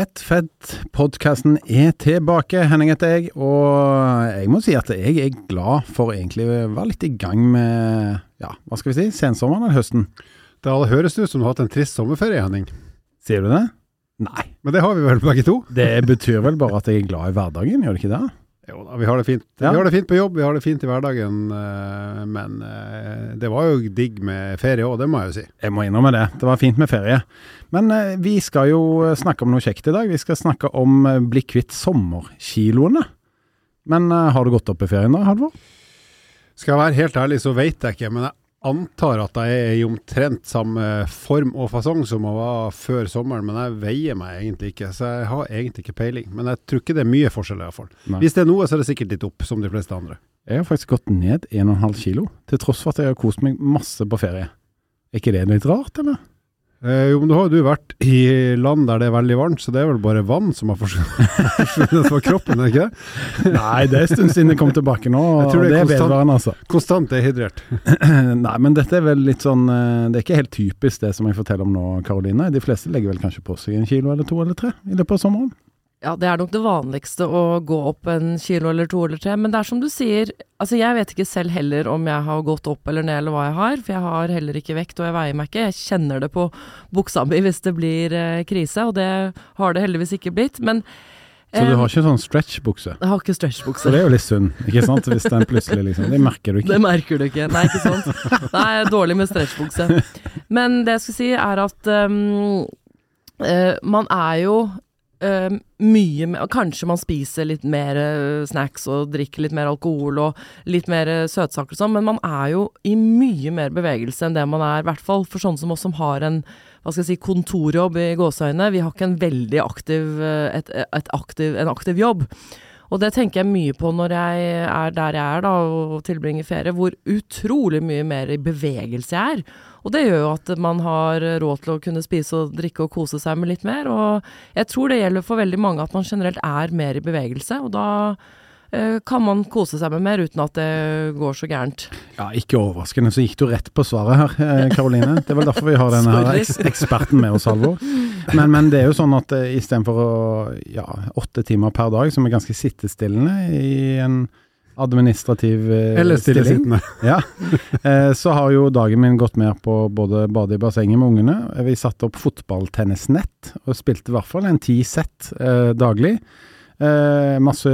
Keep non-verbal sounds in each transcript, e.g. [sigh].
Ett fett, podkasten er tilbake. Henning heter jeg, og jeg må si at jeg er glad for egentlig å være litt i gang med, ja, hva skal vi si, sensommeren eller høsten. Det høres ut som du har hatt en trist sommerferie, Henning. Sier du det? Nei. Men det har vi vel begge to? Det betyr vel bare at jeg er glad i hverdagen, gjør det ikke det? Jo da, vi har det fint. Ja. Vi har det fint på jobb, vi har det fint i hverdagen. eh, Men eh, det var jo digg med ferie òg, det må jeg jo si. Jeg må innrømme det. Det var fint med ferie. Men eh, vi skal jo snakke om noe kjekt i dag. Vi skal snakke om bli kvitt sommerkiloene. Men har du gått opp i ferien da, Halvor? Skal jeg være helt ærlig, så vet jeg ikke. Men jeg antar at jeg er i omtrent samme form og fasong som jeg var før sommeren. Men jeg veier meg egentlig ikke, så jeg har egentlig ikke peiling. Men jeg tror ikke det er mye forskjell, iallfall. Hvis det er noe, så er det sikkert litt opp, som de fleste andre. Jeg har faktisk gått ned 1,5 kilo, til tross for at jeg har kost meg masse på ferie. Er ikke det litt rart, eller? Eh, jo, men du har jo vært i land der det er veldig varmt, så det er vel bare vann som har [laughs] forsvunnet fra kroppen, er det ikke det? Nei, det er en stund siden jeg kom tilbake nå, Jeg og tror det det er er konstant. vedvarende, altså. Konstant dehydrert. [clears throat] Nei, men dette er vel litt sånn eh, Det er ikke helt typisk det som jeg forteller om nå, Karoline. De fleste legger vel kanskje på seg en kilo eller to eller tre i løpet av sommeren. Ja, det er nok det vanligste å gå opp en kilo eller to eller tre, men det er som du sier, altså jeg vet ikke selv heller om jeg har gått opp eller ned eller hva jeg har, for jeg har heller ikke vekt og jeg veier meg ikke. Jeg kjenner det på buksa mi hvis det blir eh, krise, og det har det heldigvis ikke blitt, men Så du eh, har ikke sånn stretchbukse? Jeg har ikke stretchbukse. For det er jo litt synd, ikke sant? Hvis den plutselig liksom Det merker du ikke. [laughs] Det merker du ikke. Nei, ikke sant. Nei, er dårlig med stretchbukse. Men det jeg skal si er at um, eh, man er jo eh, mye mer Kanskje man spiser litt mer uh, snacks og drikker litt mer alkohol og litt mer uh, søtsaker og sånn, men man er jo i mye mer bevegelse enn det man er, i hvert fall for sånne som oss som har en hva skal jeg si, kontorjobb i gåseøyne. Vi har ikke en veldig aktiv, et, et aktiv, en aktiv jobb. Og det tenker jeg mye på når jeg er der jeg er da, og tilbringer ferie, hvor utrolig mye mer i bevegelse jeg er. Og det gjør jo at man har råd til å kunne spise og drikke og kose seg med litt mer. Og jeg tror det gjelder for veldig mange at man generelt er mer i bevegelse, og da eh, kan man kose seg med mer uten at det går så gærent. Ja, Ikke overraskende, så gikk du rett på svaret her, eh, Karoline. Det er vel derfor vi har denne her eksperten med oss, Halvor. Men, men det er jo sånn at uh, istedenfor ja, åtte timer per dag, som er ganske sittestillende i en administrativ eh, Eller stilling, ja, eh, så har jo dagen min gått mer på både bade i bassenget med ungene. Vi satte opp fotballtennisnett og spilte i hvert fall en ti sett eh, daglig. Eh, masse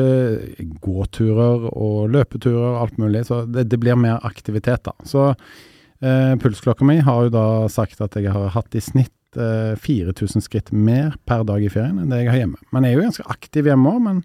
gåturer og løpeturer, og alt mulig. Så det, det blir mer aktivitet, da. Så eh, pulsklokka mi har jo da sagt at jeg har hatt i snitt eh, 4000 skritt mer per dag i ferien enn det jeg har hjemme. Men jeg er jo ganske aktiv hjemme òg, men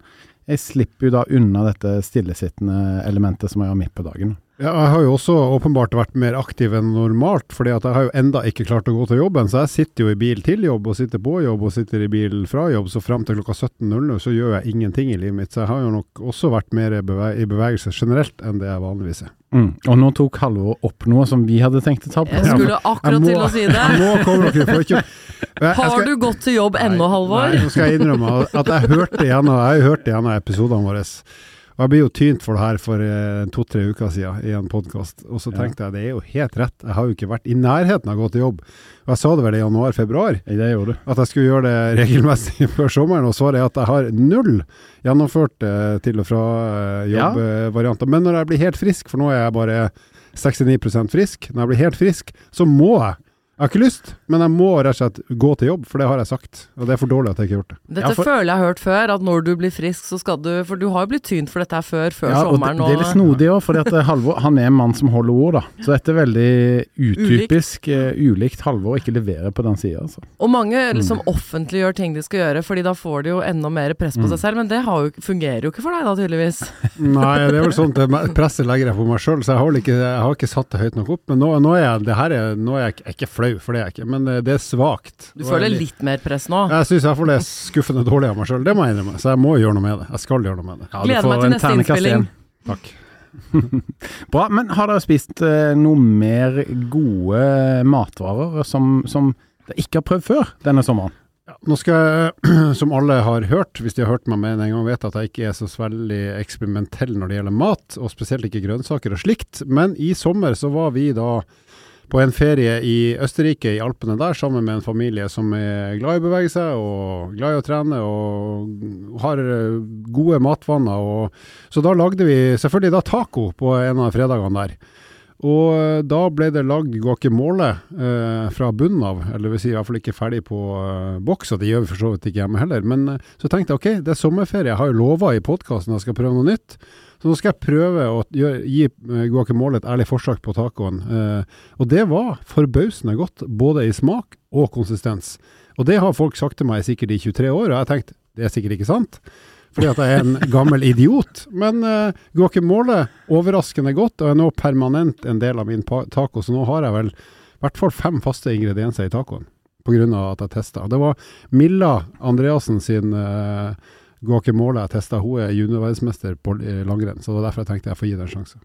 jeg slipper jo da unna dette stillesittende elementet som jeg har midt på dagen. Jeg har jo også åpenbart vært mer aktiv enn normalt, fordi at jeg har jo enda ikke klart å gå til jobben. Så jeg sitter jo i bil til jobb, og sitter på jobb, og sitter i bil fra jobb. Så frem til klokka 17.00 så gjør jeg ingenting i livet mitt. Så jeg har jo nok også vært mer beve i bevegelse generelt enn det jeg vanligvis er. Mm. Og nå tok Halvor opp noe som vi hadde tenkt å ta på. Jeg skulle akkurat Jeg må- til å si det. [laughs] Jeg må komme dere for ikke Jeg- Har skal- du gått til jobb ennå, Halvor? Nei, nå skal jeg innrømme at jeg hørte gjennom, jeg har jo hørt gjennom episodene våre. Og jeg ble jo tynt for det her for eh, to-tre uker siden i en podkast. Og så Ja. tenkte jeg det er jo helt rett, jeg har jo ikke vært i nærheten av å gå til jobb. Og jeg sa det vel i januar-februar, Det gjorde du. at jeg skulle gjøre det [laughs] regelmessig før sommeren. Og svaret er at jeg har null gjennomført eh, til og fra eh, Ja. Men når jeg blir helt frisk, for nå er jeg bare 69% frisk, når jeg blir helt frisk, så må jeg. Jeg har ikke lyst, men jeg må rett og slett gå til jobb, for det har jeg sagt. Og det er for dårlig at jeg ikke har gjort det. Dette Ja, for- føler jeg har hørt før, at når du blir frisk, så skal du For du har jo blitt tynt for dette her før, før Ja, og det, sommeren. det er litt snodig òg, for Halvor han er en mann som holder ord, da. Så dette er veldig utypisk, eh, ulikt Halvor ikke levere på den sida, altså. Og mange Mm. liksom offentliggjør ting de skal gjøre, fordi da får de jo enda mer press på Mm. seg selv. Men det har jo, fungerer jo ikke for deg da, tydeligvis. [laughs] Nei, det er vel sånn at presset legger jeg på meg sjøl, så jeg har, ikke, jeg har ikke satt det høyt nok opp. Men nå, nå er jeg, det her er, nå er jeg ikke- jeg er ikke flau, for det er jeg ikke. Men eh, det er svakt. Du er føler litt, litt mer press nå. Jeg syns iallfall det er skuffende dårlig av meg sjøl, det må jeg innrømme. Så jeg må gjøre noe med det. Jeg skal gjøre noe med det. Ja, Gleder meg til neste innspilling. Takk. [laughs] Bra. Men har dere spist eh, noe mer gode matvarer som, som dere ikke har prøvd før denne sommeren? Nå skal jeg, [clears throat] som alle har hørt, hvis de har hørt meg med en gang, vet at jeg ikke er så veldig eksperimentell når det gjelder mat, og spesielt ikke grønnsaker og slikt. Men i sommer så var vi da på en ferie i Østerrike, i Alpene der, sammen med en familie som er glad i å bevege seg og glad i å trene og har eh, gode matvaner. Og, så da lagde vi selvfølgelig da taco på en av fredagene der. Og eh, da ble det lagd guacamole eh, fra bunnen av, eller vil si i hvert fall ikke ferdig på eh, boks, og det gjør vi for så vidt ikke hjemme heller. Men eh, så tenkte jeg ok, det er sommerferie, jeg har jo lova i podkasten at jeg skal prøve noe nytt. Så nå skal jeg prøve å gi eh, guacamole et ærlig forsøk på tacoen. Eh, og det var forbausende godt, både i smak og konsistens. Og det har folk sagt til meg sikkert i 23 år, og jeg har tenkt det er sikkert ikke sant fordi at jeg er en gammel idiot. Men uh, guacamole overraskende godt, og er nå permanent en del av min taco. Så nå har jeg vel i hvert fall fem faste ingredienser i tacoen, pga. at jeg testa. Det var Milla Andreassen sin uh, guacamole jeg testa. Hun er juniorverdensmester på langrenn, så det var derfor jeg tenkte jeg får gi det en sjanse.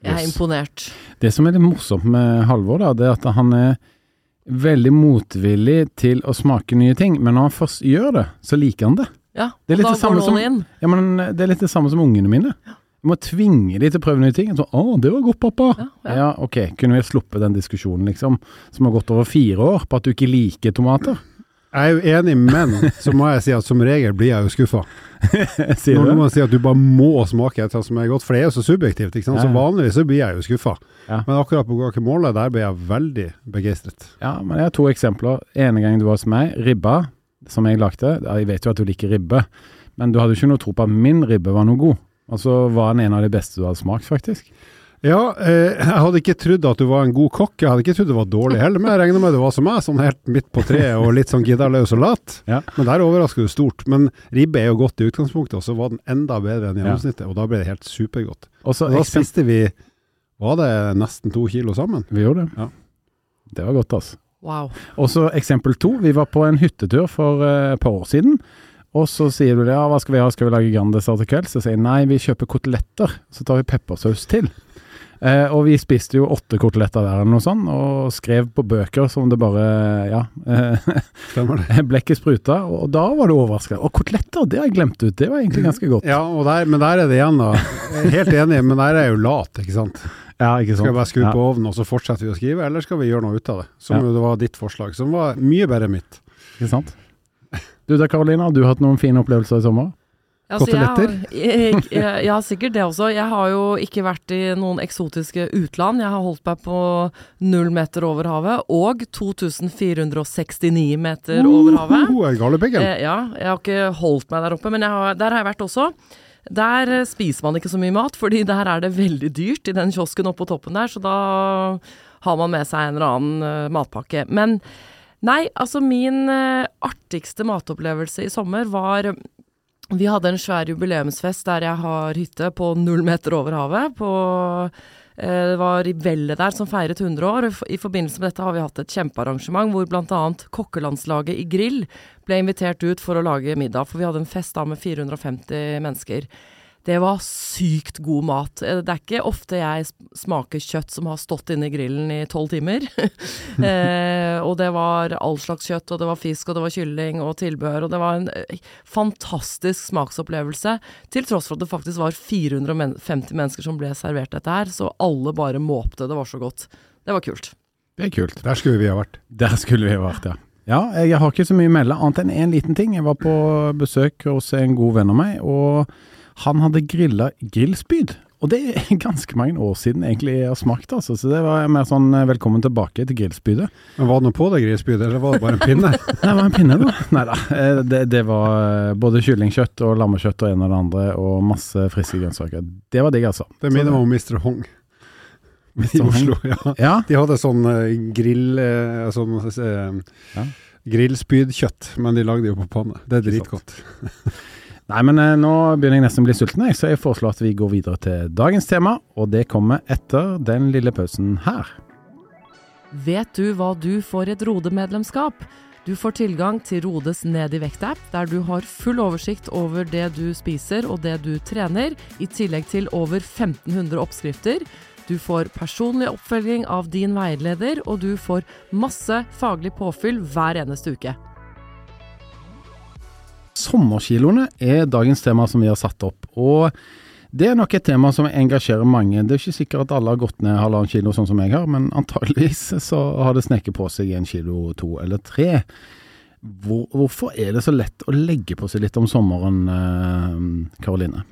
Jeg er imponert. Det som er litt morsomt med Halvor, da, det er at han er veldig motvillig til å smake nye ting, men når han først gjør det, så liker han det. Ja, og da går noen som, inn. Ja, men det er litt det samme som ungene mine. Jeg må tvinge de til å prøve nye ting. Så, 'Å, det var godt, pappa'. Ja, ja. ja, ok. Kunne vi sluppet den diskusjonen, liksom, som har gått over fire år, på at du ikke liker tomater? Jeg er jo enig, men så må jeg si at som regel blir jeg jo skuffa. [laughs] Når du må sier at du bare må smake et som er godt, for det er jo så subjektivt. ikke sant? Så vanligvis så blir jeg jo skuffa. Ja. Men akkurat på guacamole, der ble jeg veldig begeistret. Ja, men jeg har to eksempler. Ene gang du var hos meg, ribba som jeg lagde. Jeg vet jo at du liker ribbe, men du hadde jo ikke noe tro på at min ribbe var noe god. Og så var den en av de beste du hadde smakt, faktisk. Ja, eh, jeg hadde ikke trodd at du var en god kokk, jeg hadde ikke trodd du var dårlig heller, men jeg regner med du var som meg, sånn helt midt på treet og litt sånn giddaløs og lat. Ja. Men der overrasker du stort. Men ribbe er jo godt i utgangspunktet, og så var den enda bedre enn gjennomsnittet, ja. og da ble det helt supergodt. Og så da spiste vi, var det nesten to kilo sammen? Vi gjorde det. Ja. Det var godt, altså. Wow. Og så eksempel to. Vi var på en hyttetur for uh, et par år siden. Og så sier du ja, hva skal vi ha, skal vi lage Grandisser til kveld? Så sier jeg nei, vi kjøper koteletter. Så tar vi peppersaus til. Eh, og vi spiste jo åtte koteletter der eller noe sånt, og skrev på bøker som det bare Ja. Eh. [laughs] Blekket spruta, og da var du overraska. Og koteletter, det har jeg glemt ut. Det var egentlig ganske godt. Ja, der, men der er det igjen, da. Helt enig, men der er jeg jo lat, ikke sant. Ja, ikke sant? Skal vi bare skru ja. på ovnen og så fortsetter vi å skrive, eller skal vi gjøre noe ut av det? Som ja. jo det var ditt forslag, som var mye bedre enn mitt. Ikke sant. Du da, Karolina, har du hatt noen fine opplevelser i sommer? Altså, Koteletter? Jeg, [laughs] jeg, jeg, ja, sikkert det også. Jeg har jo ikke vært i noen eksotiske utland. Jeg har holdt meg på null meter over havet og 2469 meter over havet. Uh, eh, ja, jeg har ikke holdt meg der oppe, men har, der har jeg vært også. Der eh, spiser man ikke så mye mat, fordi der er det veldig dyrt i den kiosken oppe på toppen der, så da har man med seg en eller annen uh, matpakke. Men nei, altså min uh, artigste matopplevelse i sommer var Vi hadde en svær jubileumsfest der jeg har hytte på null meter over havet. på det var Vellet der som feiret 100 år. I forbindelse med dette har vi hatt et kjempearrangement hvor bl.a. kokkelandslaget i Grill ble invitert ut for å lage middag. For vi hadde en fest da med 450 mennesker. Det var sykt god mat. Eh, det er ikke ofte jeg smaker kjøtt som har stått inne i grillen i tolv timer. [laughs] eh, og det var all slags kjøtt, og det var fisk, og det var kylling og tilbehør. Og det var en eh, fantastisk smaksopplevelse, til tross for at det faktisk var 450 mennesker som ble servert dette her. Så alle bare måpte. Det var så godt. Det var kult. Det er kult. Der skulle vi ha vært. Der skulle vi ha vært, ja. Ja, jeg har ikke så mye å melde, annet enn én en liten ting. Jeg var på besøk hos en god venn av meg, og han hadde grilla grillspyd. Og det er [laughs] ganske mange år siden egentlig jeg har smakt, altså. Så det var mer sånn eh, velkommen tilbake til grillspydet. Men Var det noe på det grillspydet, eller var det bare en pinne? [laughs] det var en pinne, da. Nei da. Eh, det, det, var eh, både kyllingkjøtt og lammekjøtt og en og det andre, og masse friske grønnsaker. Det var digg, altså. Det minner meg om Mr. Hong. I Oslo, ja. ja. De hadde sånn grill... Sånn, ja. Grillspydkjøtt, men de lagde jo på panne. Det er dritgodt. [laughs] Nei, men eh, nå begynner jeg nesten å bli sulten, så jeg foreslår at vi går videre til dagens tema, og det kommer etter den lille pausen her. Vet du hva du får i et Rode-medlemskap? Du får tilgang til Rodes Ned i vekt-app, der du har full oversikt over det du spiser og det du trener, i tillegg til over 1500 oppskrifter. Du får personlig oppfølging av din veileder, og du får masse faglig påfyll hver eneste uke. Sommerkiloene er dagens tema som vi har satt opp. og det er nok et tema som engasjerer mange. Det er ikke sikkert at alle har gått ned halvannen kilo sånn som jeg har, men antageligvis så har det sneket på seg en kilo, to eller tre. Hvor, hvorfor er det så lett å legge på seg litt om sommeren, Karoline?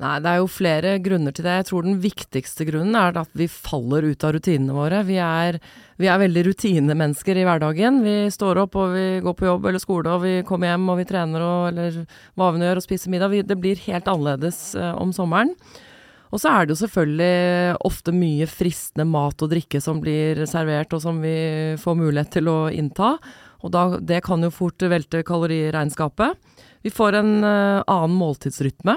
Eh, Nei, det er jo flere grunner til det. Jeg tror den viktigste grunnen er at vi faller ut av rutinene våre. Vi er, vi er veldig rutinemennesker i hverdagen. Vi står opp og vi går på jobb eller skole og vi kommer hjem og vi trener og eller hva vi nå gjør og spiser middag. Vi, det blir helt annerledes eh, om sommeren. Og så er det jo selvfølgelig ofte mye fristende mat og drikke som blir servert og som vi får mulighet til å innta. Og da, det kan jo fort velte kaloriregnskapet. Vi får en uh, annen måltidsrytme.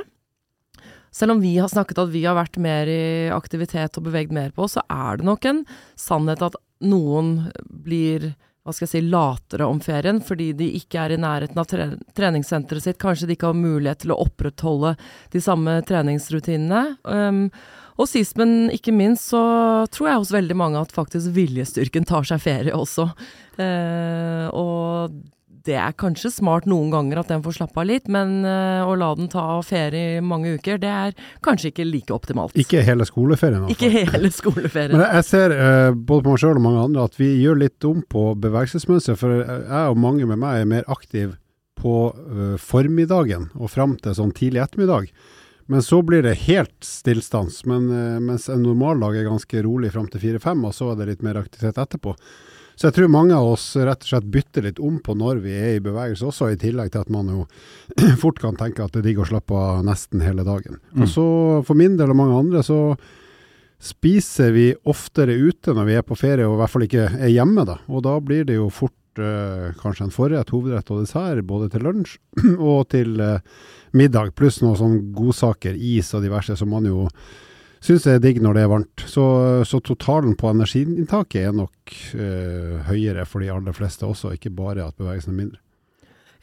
Selv om vi har snakket at vi har vært mer i aktivitet og beveget mer på oss, så er det nok en sannhet at noen blir hva skal jeg si, latere om ferien fordi de ikke er i nærheten av tre treningssenteret sitt. Kanskje de ikke har mulighet til å opprettholde de samme treningsrutinene. Um, og sist, men ikke minst, så tror jeg hos veldig mange at faktisk viljestyrken tar seg ferie også. Uh, og det er kanskje smart noen ganger at den får slappe av litt, men uh, å la den ta ferie i mange uker, det er kanskje ikke like optimalt. Ikke hele skoleferien. Altså. Ikke hele skoleferien. Men jeg ser uh, både på meg sjøl og mange andre at vi gjør litt om på bevegelsesmønsteret, for jeg og mange med meg er mer aktiv på formiddagen og fram til sånn tidlig ettermiddag. Men så blir det helt stillstans, men, mens en normal dag er ganske rolig fram til fire-fem, og så er det litt mer aktivitet etterpå. Så jeg tror mange av oss rett og slett bytter litt om på når vi er i bevegelse også, i tillegg til at man jo [clears throat] fort kan tenke at det digger å slappe av nesten hele dagen. Mm. Og så For min del og mange andre så spiser vi oftere ute når vi er på ferie, og i hvert fall ikke er hjemme. da. Og da blir det jo fort eh, kanskje en forrett, hovedrett og dessert, både til lunsj [clears throat] og til eh, middag, pluss noen sånne godsaker, is og diverse, som man jo syns det er digg når det er varmt. Så, så totalen på energiinntaket er nok øh, høyere for de aller fleste også, ikke bare at bevegelsen er mindre.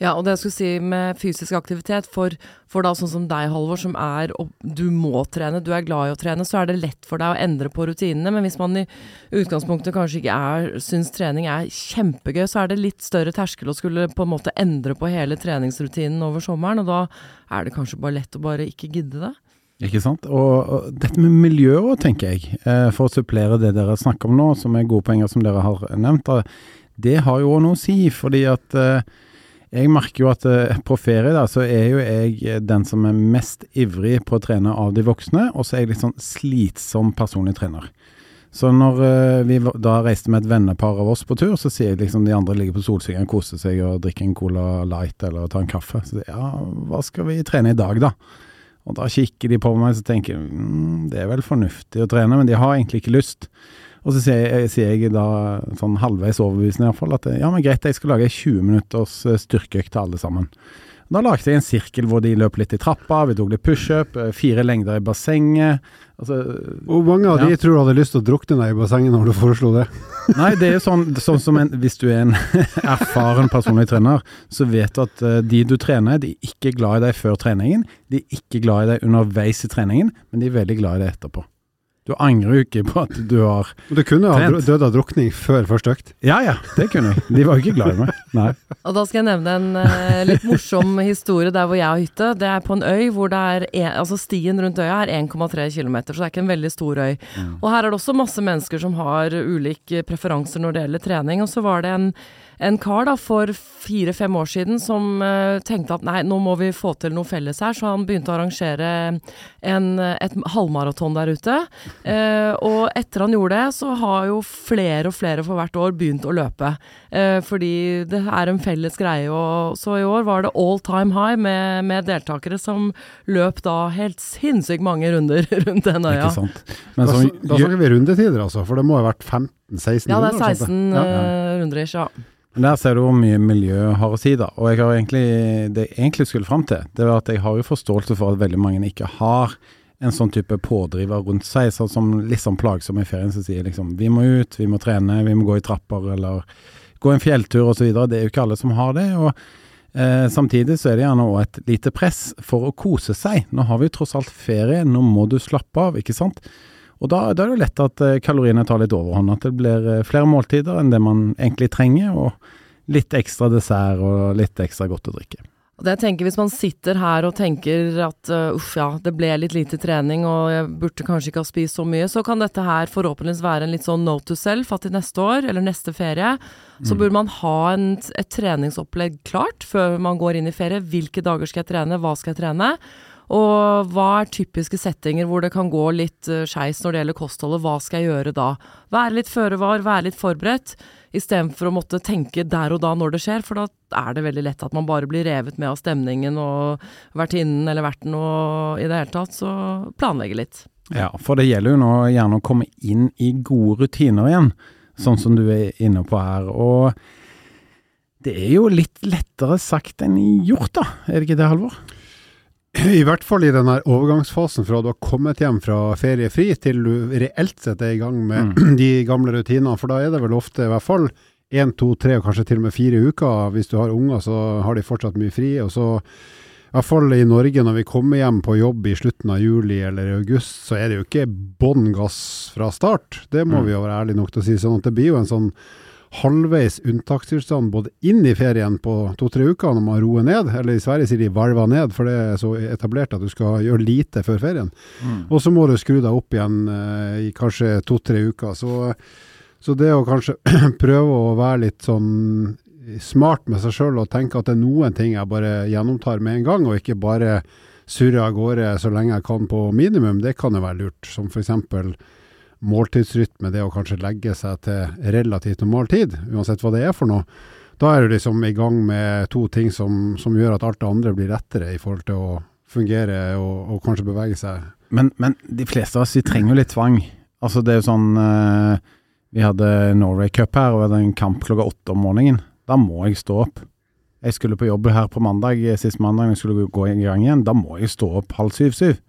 Ja, og det jeg skulle si med fysisk aktivitet, for, for da sånn som deg, Halvor, som er og du må trene, du er glad i å trene, så er det lett for deg å endre på rutinene. Men hvis man i utgangspunktet kanskje ikke er, syns trening er kjempegøy, så er det litt større terskel å skulle på en måte endre på hele treningsrutinen over sommeren, og da er det kanskje bare lett å bare ikke gidde det. Ikke sant. Og, og dette med miljø òg, tenker jeg, eh, for å supplere det dere snakker om nå, som er gode poenger som dere har nevnt, det har jo òg noe å si. Fordi at eh, jeg merker jo at eh, på ferie da, så er jo jeg den som er mest ivrig på å trene av de voksne, og så er jeg litt sånn slitsom personlig trener. Så når vi da reiste med et vennepar av oss på tur, så sier jeg liksom de andre ligger på solsiden, koser seg og drikker en Cola Light eller tar en kaffe. Så sier ja, hva skal vi trene i dag, da? Og da kikker de på meg og tenker mm, det er vel fornuftig å trene, men de har egentlig ikke lyst. Og så sier jeg, sier jeg da sånn halvveis overbevisende iallfall at ja, men greit, jeg skal lage 20 minutters eh, styrkeøkt til alle sammen. Da lagde jeg en sirkel hvor de løp litt i trappa, vi tok litt pushup, eh, fire lengder i bassenget. Altså, Hvor mange av ja. de tror du hadde lyst til å drukne deg i bassenget når du foreslo det? [laughs] Nei, det er jo sånn, sånn som en, hvis du er en [laughs] erfaren personlig trener, så vet du at uh, de du trener, de er ikke glad i deg før treningen. De er ikke glad i deg underveis i treningen, men de er veldig glad i deg etterpå. Du angrer jo ikke på at du har trent. Du kunne ha dødd av drukning før første økt? Ja ja, det kunne jeg. De var jo ikke glad i meg. Nei. Og da skal jeg nevne en uh, litt morsom historie der hvor jeg har hytte. Det er på en øy hvor det er en, altså stien rundt øya er 1,3 km, så det er ikke en veldig stor øy. Mm. Og her er det også masse mennesker som har ulike preferanser når det gjelder trening. Og så var det en en kar da, for fire-fem år siden som uh, tenkte at nei, nå må vi få til noe felles her, så han begynte å arrangere en, et halvmaraton der ute. Uh, og etter han gjorde det, så har jo flere og flere for hvert år begynt å løpe. Uh, fordi det er en felles greie. Og så i år var det all time high med, med deltakere som løp da helt sinnssykt mange runder [laughs] rundt den øya. Ikke sant. Men så, da snakker vi rundetider, altså. For det må ha vært 50 1600? Ja, det er 1600 ish, ja. Der ser du hvor mye miljø har å si, da. Og jeg har egentlig, det jeg egentlig skulle fram til, det var at jeg har jo forståelse for at veldig mange ikke har en sånn type pådriver rundt seg, sånn som litt sånn plagsom i ferien som sier liksom vi må ut, vi må trene, vi må gå i trapper eller gå en fjelltur osv. Det er jo ikke alle som har det. og eh, Samtidig så er det gjerne òg et lite press for å kose seg. Nå har vi jo tross alt ferie, nå må du slappe av, ikke sant. Og da, da er det lett at eh, kaloriene tar litt overhånd, at det blir eh, flere måltider enn det man egentlig trenger, og litt ekstra dessert og litt ekstra godt å drikke. Og det jeg tenker Hvis man sitter her og tenker at uh, uff ja, det ble litt lite trening og jeg burde kanskje ikke ha spist så mye, så kan dette her forhåpentligvis være en litt sånn note to self at til neste år eller neste ferie så burde man ha en, et treningsopplegg klart før man går inn i ferie. Hvilke dager skal jeg trene, hva skal jeg trene? Og hva er typiske settinger hvor det kan gå litt uh, skeis når det gjelder kostholdet, hva skal jeg gjøre da? Være litt føre var, være litt forberedt, istedenfor å måtte tenke der og da når det skjer, for da er det veldig lett at man bare blir revet med av stemningen og vertinnen eller verten og i det hele tatt, så planlegge litt. Ja, for det gjelder jo nå gjerne å komme inn i gode rutiner igjen, sånn som du er inne på her. Og det er jo litt lettere sagt enn gjort, da. Er det ikke det, Halvor? [clears throat] I hvert fall i den overgangsfasen fra du har kommet hjem fra feriefri til du reelt sett er i gang med Mm. [clears throat] de gamle rutinene. For da er det vel ofte i hvert fall én, to, tre og kanskje til og med fire uker. Hvis du har unger, så har de fortsatt mye fri. Og så, i hvert fall i Norge, når vi kommer hjem på jobb i slutten av juli eller august, så er det jo ikke bånn gass fra start. Det må Mm. vi jo være ærlige nok til å si. Sånn at det blir jo en sånn halvveis unntakstilstand både inn i ferien på to-tre uker når man roer ned, eller i Sverige sier de 'valva ned, for det er så etablert at du skal gjøre lite før ferien. Og så må du skru deg opp igjen eh, i kanskje to-tre uker. Så, så det å kanskje [clears throat] prøve å være litt sånn smart med seg sjøl og tenke at det er noen ting jeg bare gjennomtar med en gang, og ikke bare surre av gårde så lenge jeg kan på minimum, det kan jo være lurt. Som f.eks. måltidsrytme, det å kanskje legge seg til relativt normal tid, uansett hva det er for noe. Da er du liksom i gang med to ting som, som gjør at alt det andre blir lettere i forhold til å fungere og, og kanskje bevege seg. Men, men de fleste av oss vi trenger jo litt tvang. Altså Det er jo sånn eh, Vi hadde Norway Cup her, og vi hadde en kamp klokka åtte om morgenen. Da må jeg stå opp. Jeg skulle på jobb her på mandag, eh, sist mandag, jeg skulle gå i gang igjen. Da må jeg stå opp halv syv-syv.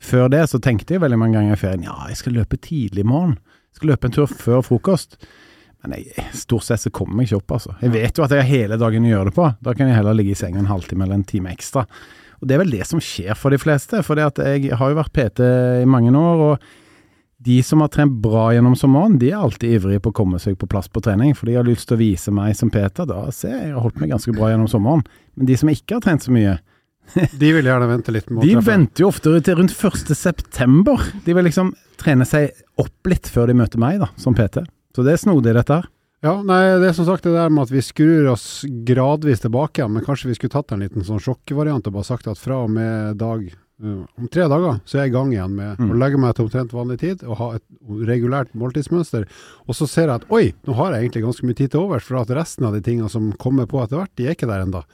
Før det så tenkte jeg veldig mange ganger i ferien ja, jeg skal løpe tidlig i morgen. Jeg skal løpe en tur før frokost. Men jeg, stort sett så kommer jeg ikke opp, altså. Jeg vet jo at jeg har hele dagen å gjøre det på. Da kan jeg heller ligge i senga en halvtime eller en time ekstra. Og det er vel det som skjer for de fleste. For jeg har jo vært PT i mange år, og de som har trent bra gjennom sommeren, de er alltid ivrige på å komme seg på plass på trening, for de har lyst til å vise meg som PT. Da ser jeg jeg har holdt meg ganske bra gjennom sommeren. Men de som ikke har trent så mye, De vil gjerne vente litt de venter jo ofte til rundt 1. september. De vil liksom trene seg opp litt før de møter meg, da, som PT. Så det er snodig, dette her. Ja, nei, det er som sagt det der med at vi skrur oss gradvis tilbake igjen, men kanskje vi skulle tatt en liten sånn sjokkvariant og bare sagt at fra og med dag uh, om tre dager så er jeg i gang igjen med Mm. å legge meg til omtrent vanlig tid og ha et regulært måltidsmønster. Og så ser jeg at oi, nå har jeg egentlig ganske mye tid til overs, for at resten av de tingene som kommer på etter hvert, de er ikke der ennå.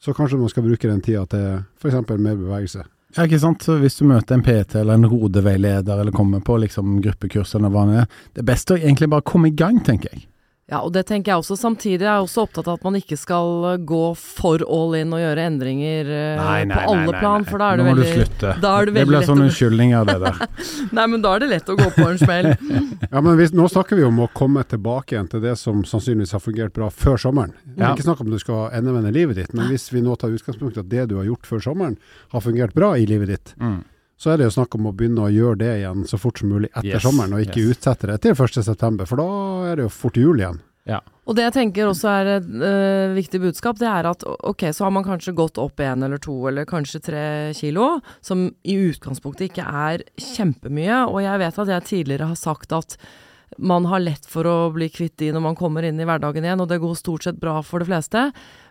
Så kanskje man skal bruke den tida til f.eks. mer bevegelse. Ja, ikke sant. Så hvis du møter en PT eller en rodeveileder eller kommer på liksom gruppekurs eller hva det er, det er best å egentlig bare komme i gang, tenker jeg. Ja, og det tenker jeg også. Samtidig er jeg også opptatt av at man ikke skal eh, gå for all in og gjøre endringer eh, på alle plan, for da er det Nå må veldig du slutte. da er det det blir sånn unnskyldning av det der. [laughs] Nei, men da er det lett å gå på en smell. [laughs] Ja, men hvis, Nå snakker vi om å komme tilbake igjen til det som sannsynligvis har fungert bra før sommeren. Det er Ja. ikke snakk om du skal endevende livet ditt, men hvis vi nå tar utgangspunkt i at det du har gjort før sommeren, har fungert bra i livet ditt, Mm. Så er det jo snakk om å begynne å gjøre det igjen så fort som mulig etter Yes, sommeren, og ikke yes. utsette det til 1.9., for da er det jo fort jul igjen. Og det jeg tenker også er et uh, viktig budskap, det er at ok, så har man kanskje gått opp én eller to eller kanskje tre kilo, som i utgangspunktet ikke er kjempemye. Og jeg vet at jeg tidligere har sagt at man har lett for å bli kvitt de når man kommer inn i hverdagen igjen, og det går stort sett bra for de fleste.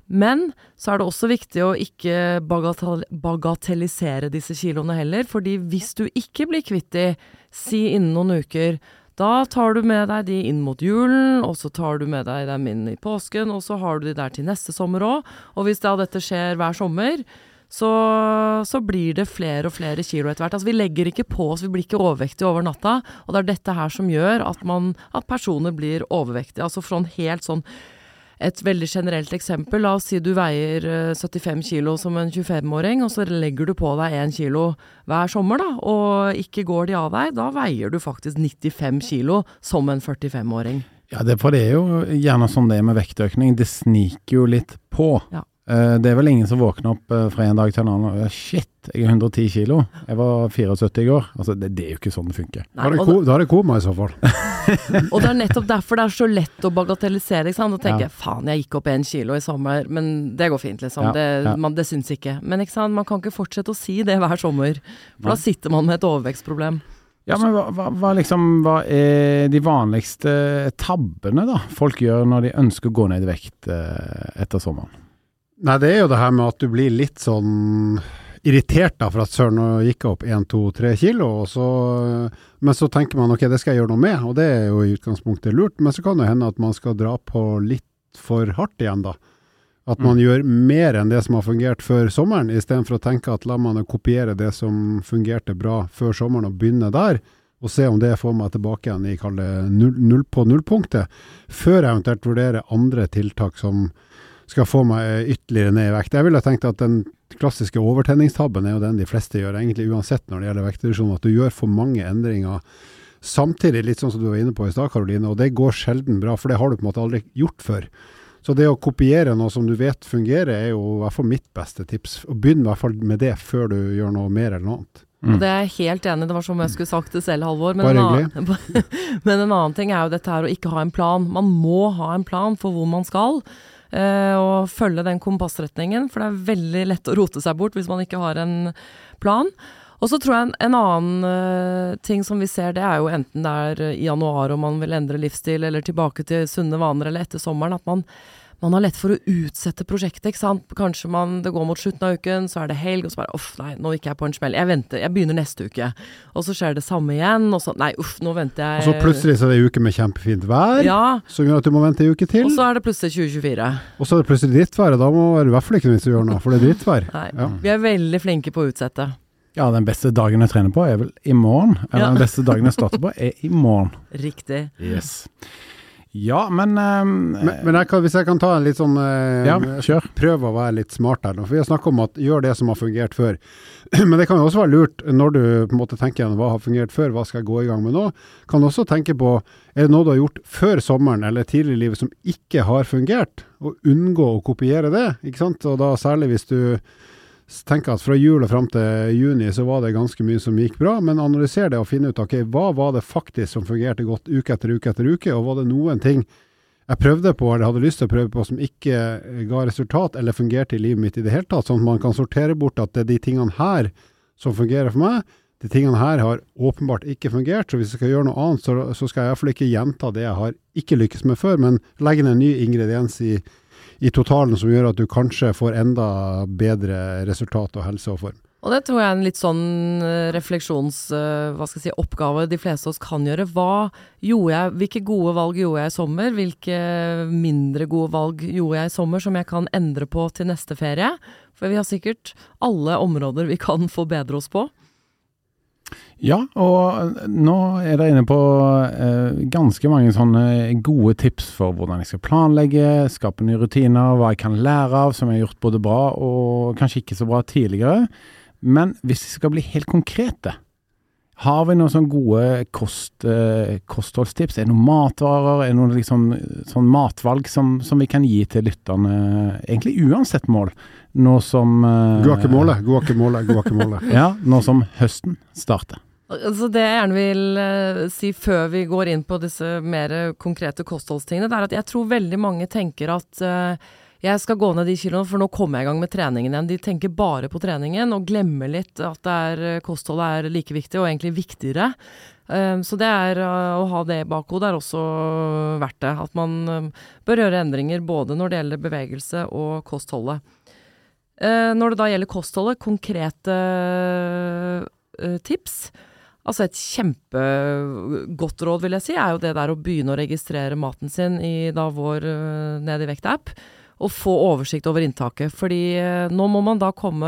Men så er det også viktig å ikke bagatellisere disse kiloene heller, fordi hvis du ikke blir kvitt de, si innen noen uker, da tar du med deg de inn mot julen, og så tar du med deg dem inn i påsken, og så har du de der til neste sommer òg. Og hvis da dette skjer hver sommer, så, så blir det flere og flere kilo etter hvert. Altså Vi legger ikke på oss, vi blir ikke overvektige over natta. Og det er dette her som gjør at, man, at personer blir overvektige. Altså fra en helt sånn et veldig generelt eksempel. La oss si du veier eh, 75 kilo som en 25-åring, og så legger du på deg 1 kilo hver sommer, da, og ikke går de av deg. Da veier du faktisk 95 kilo som en 45-åring. Ja, det, for det er jo gjerne sånn det er med vektøkning. Det sniker jo litt på. Ja. Eh, det er vel ingen som våkner opp eh, fra en dag til en annen og Shit, jeg er 110 kilo. Jeg var 74 i går. Altså, det, det er jo ikke sånn det funker. Da er det ko- da er det koma i så fall. [laughs] og det er nettopp derfor det er så lett å bagatellisere. Ikke sant? Og tenke Ja. faen, jeg gikk opp en kilo i sommer, men det går fint, liksom. Ja, det, ja. Man, det syns ikke. Men ikke sant? man kan ikke fortsette å si det hver sommer. For Nei. da sitter man med et overvekstproblem. Ja, men hva, hva, hva, liksom, hva er de vanligste tabbene da folk gjør når de ønsker å gå ned i vekt eh, etter sommeren? Nei, det er jo det her med at du blir litt sånn irritert da, for at søren, nå gikk jeg opp 1, 2, 3 kilo, og så, men så tenker man ok, det skal jeg gjøre noe med, og det er jo i utgangspunktet lurt, men så kan det hende at man skal dra på litt for hardt igjen da. At man Mm. gjør mer enn det som har fungert før sommeren, istedenfor å tenke at la meg kopiere det som fungerte bra før sommeren og begynne der, og se om det får meg tilbake igjen i kall det null, null på nullpunktet, før jeg eventuelt vurderer andre tiltak som skal få meg ytterligere ned i vekt. Jeg ville tenkt at den klassiske overtenningstabben er jo den de fleste gjør, egentlig uansett når det gjelder vektreduksjon, at du gjør for mange endringer samtidig, litt sånn som du var inne på i stad, Karoline, og det går sjelden bra, for det har du på en måte aldri gjort før. Så det å kopiere noe som du vet fungerer, er jo i hvert fall mitt beste tips. Og Begynn i hvert fall med det før du gjør noe mer eller noe annet. Mm. Og det er jeg helt enig i, det var som jeg skulle sagt det selv, Halvor. Men, Bare en annen, [laughs] men en annen ting er jo dette her å ikke ha en plan. Man må ha en plan for hvor man skal. Eh, og følge den kompassretningen, for det er veldig lett å rote seg bort hvis man ikke har en plan. Og så tror jeg en, en annen eh, ting som vi ser, det er jo enten det er i januar og man vil endre livsstil, eller tilbake til sunne vaner, eller etter sommeren, at man, man har lett for å utsette prosjektet. ikke sant? Kanskje man, det går mot slutten av uken, så er det helg, og så bare uff, nei, nå gikk jeg på en smell. Jeg venter, jeg begynner neste uke. Og så skjer det samme igjen, og så nei, uff, nå venter jeg Og så plutselig så er det en uke med kjempefint vær, Ja, som gjør at du må vente en uke til. og så er det plutselig 2024. Og så er det plutselig drittvær, og da må det i hvert fall ikke noe vits i å gjøre noe, for det er drittvær. Nei, Ja. vi er veldig flinke på å utsette. Ja, den beste dagen jeg trener på er vel i morgen. Eller Ja. den beste dagen jeg starter på er i morgen. [laughs] Riktig. Yes. Ja, men, uh, Men, men jeg kan, hvis jeg kan ta en litt sånn uh, Ja, kjør. Prøv å være litt smart her. For vi har snakket om at gjør det som har fungert før. [clears throat] Men det kan jo også være lurt når du på en måte tenker igjen hva har fungert før, hva skal jeg gå i gang med nå. Kan også tenke på er det noe du har gjort før sommeren eller tidlig i livet som ikke har fungert, og unngå å kopiere det. ikke sant? Og da særlig hvis du s- tenker at fra jul og fram til juni så var det ganske mye som gikk bra, men analyser det og finne ut ok, hva var det faktisk som fungerte godt uke etter uke etter uke, og var det noen ting jeg prøvde på eller hadde lyst til å prøve på som ikke eh, ga resultat eller fungerte i livet mitt i det hele tatt, sånn at man kan sortere bort at det er de tingene her som fungerer for meg. De tingene her har åpenbart ikke fungert, så hvis jeg skal gjøre noe annet, så, så skal jeg iallfall ikke gjenta det jeg har ikke lykkes med før, men legge inn en ny ingrediens i, i totalen som gjør at du kanskje får enda bedre resultat og helse og form. Og det tror jeg er en litt sånn eh, refleksjons... eh, si, de fleste av oss kan gjøre. Hva gjorde jeg, hvilke gode valg gjorde jeg i sommer? Hvilke mindre gode valg gjorde jeg i sommer som jeg kan endre på til neste ferie? For vi har sikkert alle områder vi kan forbedre oss på. Ja, og nå er dere inne på eh, ganske mange sånne gode tips for hvordan jeg skal planlegge, skape nye rutiner, hva jeg kan lære av som jeg har gjort både bra og kanskje ikke så bra tidligere. Men hvis vi skal bli helt konkrete, har vi noen sånne gode kost, eh, kostholdstips? Er det noen matvarer, er det noen liksom, sånn matvalg som, som vi kan gi til lytterne, egentlig uansett mål, nå som eh, Guacamole, guacamole, guacamole. [laughs] Ja, nå som høsten starter. Altså det jeg gjerne vil eh, si før vi går inn på disse mer konkrete kostholdstingene, det er at jeg tror veldig mange tenker at eh, jeg skal gå ned de kiloene, for nå kommer jeg i gang med treningen igjen. De tenker bare på treningen og glemmer litt at er, eh, kostholdet er like viktig, og egentlig viktigere. Eh, så det er eh, å ha det i bakhodet er også verdt det. At man eh, bør gjøre endringer både når det gjelder bevegelse og kostholdet. Når det da gjelder kostholdet, konkrete tips. Altså et kjempegodt råd, vil jeg si, er jo det der å begynne å registrere maten sin i da vår Ned i vekt-app. Og få oversikt over inntaket. Fordi eh, nå må man da komme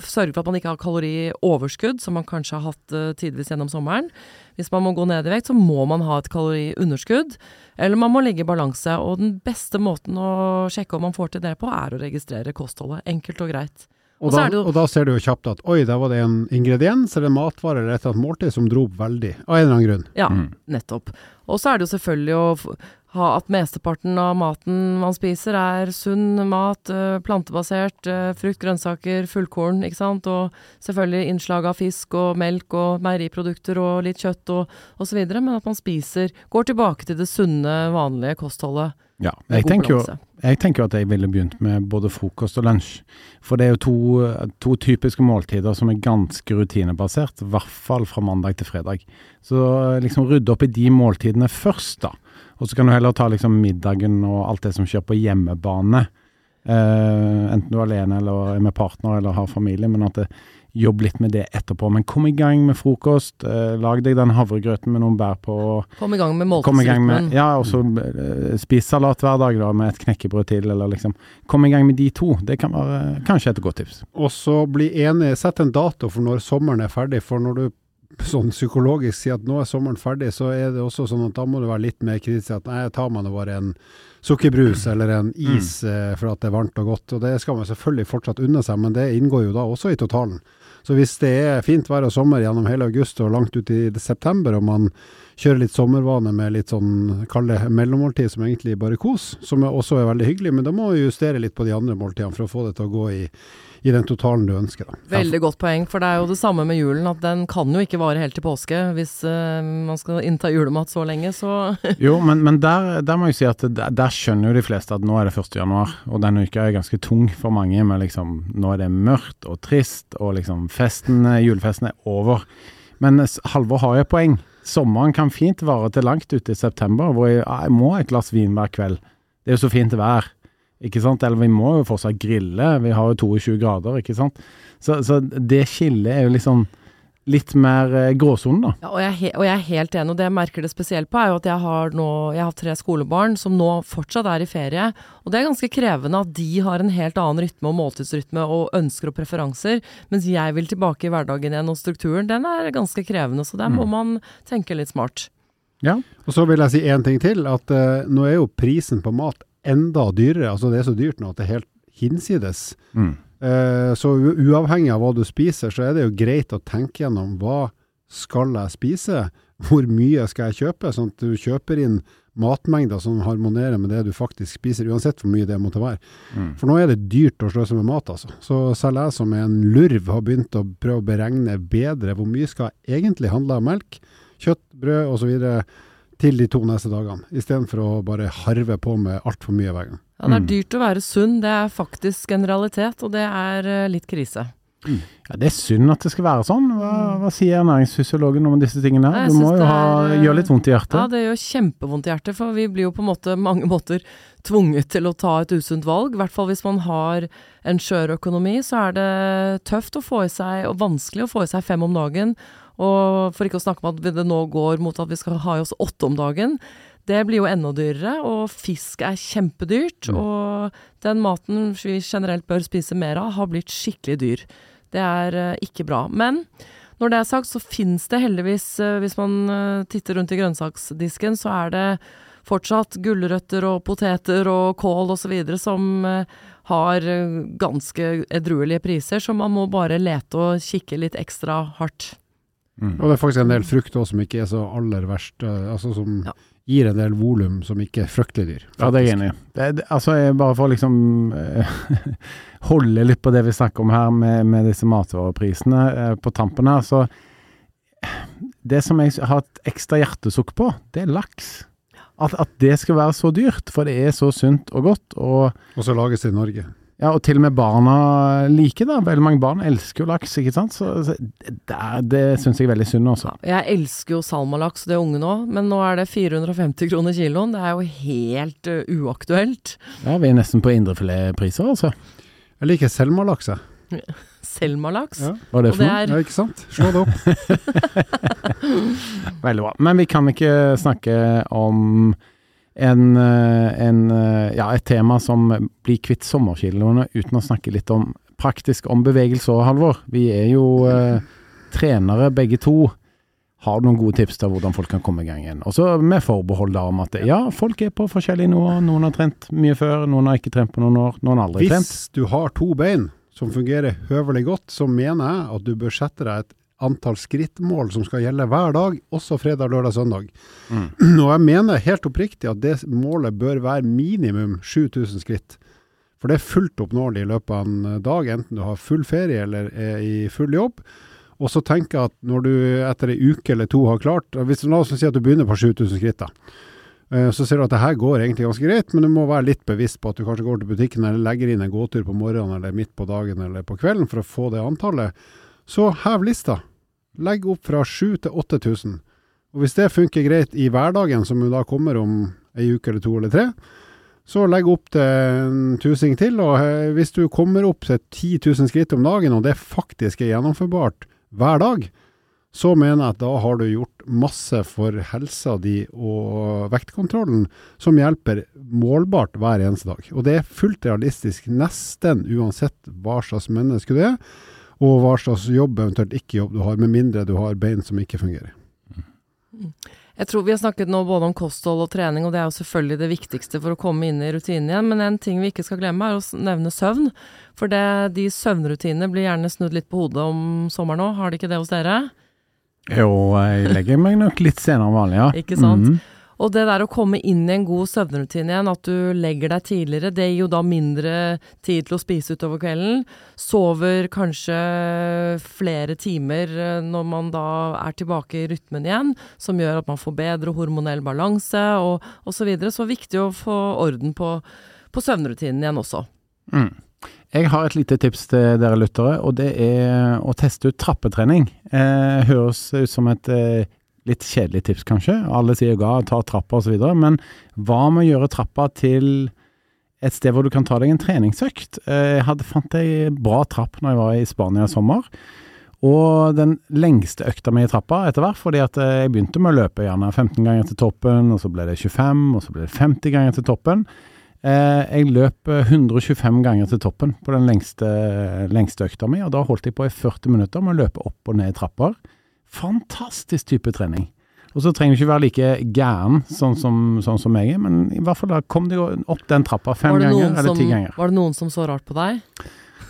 Sørge for at man ikke har kalorioverskudd, som man kanskje har hatt eh, tidvis gjennom sommeren. Hvis man må gå ned i vekt, så må man ha et kaloriunderskudd. Eller man må ligge i balanse. Og den beste måten å sjekke om man får til det på, er å registrere kostholdet. Enkelt og greit. Og Og da, er jo- og da ser du jo kjapt at oi, der var det en ingrediens eller en matvare eller et eller annet måltid som dro opp veldig, av en eller annen grunn. Ja, Mm. nettopp. Og så er det jo selvfølgelig å ha at mesteparten av maten man spiser er sunn mat, eh, plantebasert, eh, frukt, grønnsaker, fullkorn, ikke sant, og selvfølgelig innslag av fisk og melk og meieriprodukter og litt kjøtt og osv., men at man spiser Går tilbake til det sunne, vanlige kostholdet. Ja, jeg tenker, jo, jeg tenker jo at jeg ville begynt med både frokost og lunsj. For det er jo to, to typiske måltider som er ganske rutinebasert, i hvert fall fra mandag til fredag. Så liksom rydde opp i de måltidene først, da. Og så kan du heller ta liksom middagen og alt det som skjer på hjemmebane. Uh, enten du er alene eller er med partner eller har familie, men at det, jobb litt med det etterpå. Men kom i gang med frokost. Eh, lag deg den havregrøten med noen bær på. Kom i gang med måltidsrytmen. ja, og så eh, spis salat hver dag da, med et knekkebrød til, eller liksom. Kom i gang med de to. Det kan være kanskje et godt tips. Og så bli enig, sett en dato for når sommeren er ferdig. For når du sånn psykologisk sier at nå er sommeren ferdig, så er det også sånn at da må du være litt mer kritisk. At nei, tar man bare en sukkerbrus eller en is mm. for at det er varmt og godt. Og det skal man selvfølgelig fortsatt unne seg, men det inngår jo da også i totalen. Så hvis det er fint vær og sommer gjennom hele august og langt ut i september, og man kjører litt sommervane med litt sånn, kall det mellommåltid som egentlig bare kos, som også er veldig hyggelig, men da må vi justere litt på de andre måltidene for å få det til å gå i, i den totalen du ønsker. Da. Veldig godt poeng, for det er jo det samme med julen, at den kan jo ikke vare helt til påske. Hvis uh, man skal innta julemat så lenge, så [laughs] Jo, men, men der, der må jeg si at der, der skjønner jo de fleste at nå er det 1. januar, og denne uka er ganske tung for mange. Men liksom, Nå er det mørkt og trist, og liksom festen, julefesten er over. Men Halvor har jo et poeng. Sommeren kan fint vare til langt ute i september, hvor jeg, jeg må ha et glass vin hver kveld. Det er jo så fint vær. Ikke sant? Eller vi må jo fortsatt grille, vi har jo 22 grader, ikke sant. Så, så det skillet er jo liksom litt mer gråsonen, gråsone, da. Ja, og jeg, og jeg er helt enig, og det jeg merker det spesielt på, er jo at jeg har nå Jeg har tre skolebarn som nå fortsatt er i ferie. Og det er ganske krevende at de har en helt annen rytme og måltidsrytme og ønsker og preferanser, mens jeg vil tilbake i hverdagen igjen, og strukturen den er ganske krevende. Så der må man tenke litt smart. Ja. Og så vil jeg si én ting til, at uh, nå er jo prisen på mat enda dyrere. Altså det er så dyrt nå at det er helt hinsides. Mm. Eh, så uavhengig av hva du spiser, så er det jo greit å tenke gjennom hva skal jeg spise, hvor mye skal jeg kjøpe, sånn at du kjøper inn matmengder som harmonerer med det du faktisk spiser, uansett hvor mye det måtte være. Mm. For nå er det dyrt å sløse med mat, altså. Så selv jeg som er en lurv har begynt å prøve å beregne bedre hvor mye skal jeg egentlig handle av melk, kjøtt, brød osv. til de to neste dagene, istedenfor å bare harve på med altfor mye hver gang. Ja, det er Mm. dyrt å være sunn, det er faktisk en realitet, og det er eh, litt krise. Ja, Det er synd at det skal være sånn. Hva, hva sier ernæringsfysiologen om disse tingene? Nei, Du må jo ha, er, eh, gjøre litt vondt i hjertet. Ja, det gjør kjempevondt i hjertet, for vi blir jo på en måte, mange måter tvunget til å ta et usunt valg. I hvert fall hvis man har en skjør økonomi, så er det tøft å få i seg, og vanskelig å få i seg fem om dagen. Og for ikke å snakke om at det nå går mot at vi skal ha i oss åtte om dagen. Det blir jo enda dyrere, og fisk er kjempedyrt. Og den maten vi generelt bør spise mer av, har blitt skikkelig dyr. Det er eh, ikke bra. Men når det er sagt, så finnes det heldigvis, eh, hvis man eh, titter rundt i grønnsaksdisken, så er det fortsatt gulrøtter og poteter og kål osv. som har ganske edruelige priser, så man må bare lete og kikke litt ekstra hardt. Mm. Og det er faktisk en del frukt også som ikke er så aller verst, eh, altså som Ja. gir en del volum som ikke er fryktelig dyr. Ja, det er jeg enig i. Altså, jeg bare for å liksom eh, [laughs] holde litt på det vi snakker om her med, med disse matvareprisene eh, på tampen her, så Det som jeg har et ekstra hjertesukk på, det er laks. At, at det skal være så dyrt, for det er så sunt og godt. Og, Og så lages det i Norge. Ja, og til og med barna liker det. Veldig mange barn elsker jo laks, ikke sant. Så, så det, det syns jeg er veldig synd også. Jeg elsker jo salmalaks, det unge nå, men nå er det 450 kroner kiloen. Det er jo helt uh, uaktuelt. Ja, vi er nesten på indrefiletpriser, altså. Jeg liker selmalaks, jeg. [laughs] Selmalaks. Ja. Hva er det Og for det noe? er Ja, ikke sant? Slå det opp. [laughs] [laughs] Veldig bra. Men vi kan ikke snakke om en, eh, en, eh, ja, et tema som blir kvitt sommerkiloene uten å snakke litt om praktisk om bevegelse òg, Halvor. Vi er jo eh, trenere begge to. Har du noen gode tips til hvordan folk kan komme i gang igjen? Og så med forbehold om at ja, folk er på forskjellige nivåer. Noen har trent mye før, noen har ikke trent på noen år, noen har aldri trent. Hvis du har to bein som fungerer høvelig godt, så mener jeg at du bør sette deg et antall skrittmål som skal gjelde hver dag, også fredag, lørdag, søndag. Mm. [clears throat] Og jeg mener helt oppriktig at det målet bør være minimum 7000 skritt. For det er fullt oppnåelig i løpet av en dag, enten du har full ferie eller er i full jobb. Og så tenker jeg at når du etter ei uke eller to har klart hvis La oss si at du begynner på 7000 skritt, da. Eh, Så ser du at det her går egentlig ganske greit, men du må være litt bevisst på at du kanskje går til butikken eller legger inn en gåtur på morgenen eller midt på dagen eller på kvelden for å få det antallet. Så hev lista. Legg opp fra 7000 til 8000. Og hvis det funker greit i hverdagen, som jo da kommer om ei uke eller to eller tre, så legg opp til en tusing til. Og eh, hvis du kommer opp til 10 000 skritt om dagen, og det faktisk er gjennomførbart hver dag, så mener jeg at da har du gjort masse for helsa di og vektkontrollen, som hjelper målbart hver eneste dag. Og det er fullt realistisk nesten uansett hva slags menneske du er, og hva slags jobb, eventuelt ikke jobb du har, med mindre du har bein som ikke fungerer. Jeg tror vi har snakket nå både om kosthold og trening, og det er jo selvfølgelig det viktigste for å komme inn i rutinen igjen. Men en ting vi ikke skal glemme, er å nevne søvn. For det, de søvnrutinene blir gjerne snudd litt på hodet om sommeren òg. Har de ikke det hos dere? Jo, jeg legger meg nok litt senere enn vanlig, ja. Ikke sant? Mhm. Og det der å komme inn i en god søvnrutine igjen, at du legger deg tidligere, det gir jo da mindre tid til å spise utover kvelden. Sover kanskje flere timer eh, når man da er tilbake i rytmen igjen, som gjør at man får bedre hormonell balanse og osv. Så, videre. så viktig å få orden på, på søvnrutinen igjen også. Mm. Jeg har et lite tips til dere lyttere, og det er å teste ut trappetrening. Eh, høres ut som et eh, litt kjedelig tips, kanskje. Alle sier ga, ta trappa osv., men hva med å gjøre trappa til et sted hvor du kan ta deg en treningsøkt? Eh, jeg hadde, fant ei bra trapp når jeg var i Spania i sommer. Og den lengste økta mi i trappa etter hvert, fordi at eh, jeg begynte med å løpe gjerne 15 ganger til toppen, og så ble det 25, og så ble det 50 ganger til toppen. Eh, jeg løp eh, 125 ganger til toppen på den lengste, lengste økta mi, og da holdt jeg på i 40 minutter med å løpe opp og ned trapper. Fantastisk type trening. Og så trenger du ikke være like gæren sånn som, sånn som jeg er, men i hvert fall da kom du opp den trappa fem ganger eller som, ti ganger. var det noen som så rart på deg?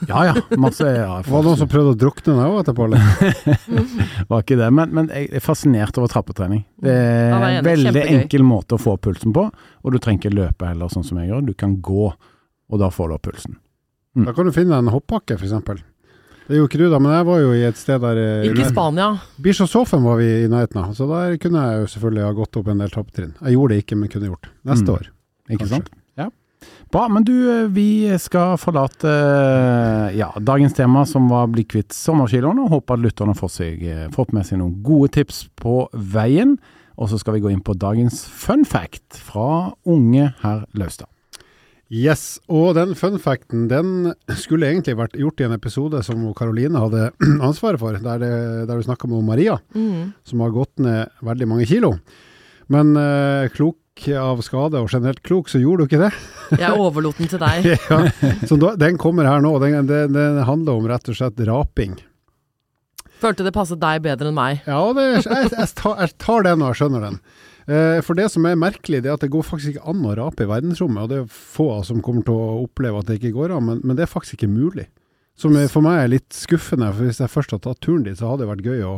Ja ja, masse ja, Var det noen som prøvde å drukne deg òg etterpå, eller? [laughs] var ikke det, men, men jeg er fascinert over trappetrening. Det er en veldig Kjempegøy. enkel måte å få pulsen på, og du trenger ikke løpe heller, sånn som jeg gjør. Du kan gå, og da får du opp pulsen. Da kan du finne en hoppbakke, f.eks. Det gjorde ikke du, da, men jeg var jo i et sted der eh, Ikke i Spania. Bischofshofen var vi i nærheten av, så der kunne jeg jo selvfølgelig ha gått opp en del trappetrinn. Jeg gjorde det ikke, men kunne gjort det. Neste Mm. år. Ikke Kanskje. sant? Ja. Bra, men du, eh, vi skal forlate eh, ja, dagens tema, som var bli kvitt sommerkiloene, og håper at lytterne får, seg, fått med seg noen gode tips på veien. Og så skal vi gå inn på dagens fun fact fra unge herr Laustad. Yes, og den fun facten den skulle egentlig vært gjort i en episode som Karoline hadde [clears throat] ansvaret for, der, det, der du snakka med Maria, Mm. som har gått ned veldig mange kilo. Men eh, klok av skade, og generelt klok, så gjorde du ikke det. [laughs] Jeg overlot den til deg. [laughs] ja, så den kommer her nå. Den, den, den handler om rett og slett raping. Følte det passet deg bedre enn meg. Ja, det, jeg, jeg, tar, jeg tar den og jeg skjønner den. Eh, for det som er merkelig, det er at det går faktisk ikke an å rape i verdensrommet. Og det er få som kommer til å oppleve at det ikke går an, men, men det er faktisk ikke mulig. Som for meg er litt skuffende, for hvis jeg først hadde tatt turen dit, så hadde det vært gøy å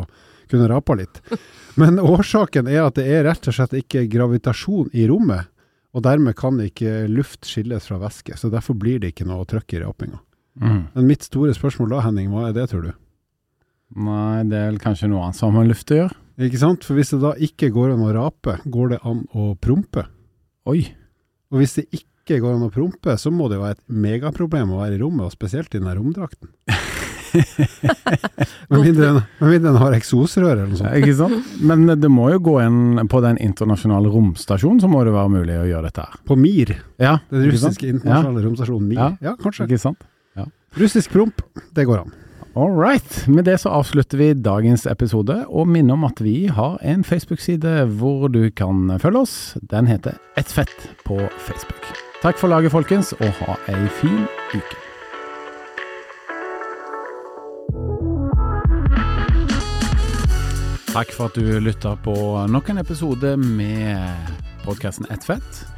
kunne rapa litt. [laughs] Men årsaken er at det er rett og slett ikke gravitasjon i rommet, og dermed kan ikke luft skilles fra væske. Så derfor blir det ikke noe trøkk i rapinga. Mm. Men mitt store spørsmål da, Henning, hva er det, tror du? Nei, det er vel kanskje noe annet som har med luft å gjøre. Ikke sant? For hvis det da ikke går an å rape, går det an å prompe? Oi. Og hvis det ikke går an å prompe, så må det jo være et megaproblem å være i rommet, og spesielt i den her romdrakten. [laughs] Med mindre en- med mindre en har eksosrør eller noe sånt. Ikke sant? Men det må jo gå en på den internasjonale romstasjonen, så må det være mulig å gjøre dette her. På MIR, Ja, den russiske internasjonale romstasjonen MIR. Ja. Ja, kanskje. Ikke sant? Russisk promp, det går an. All right. Med det så avslutter vi dagens episode, og minner om at vi har en Facebook-side hvor du kan følge oss. Den heter Ett fett på Facebook. Takk for laget, folkens, og ha ei fin uke. Takk for at du lytta på nok en episode med podkasten Ett fett.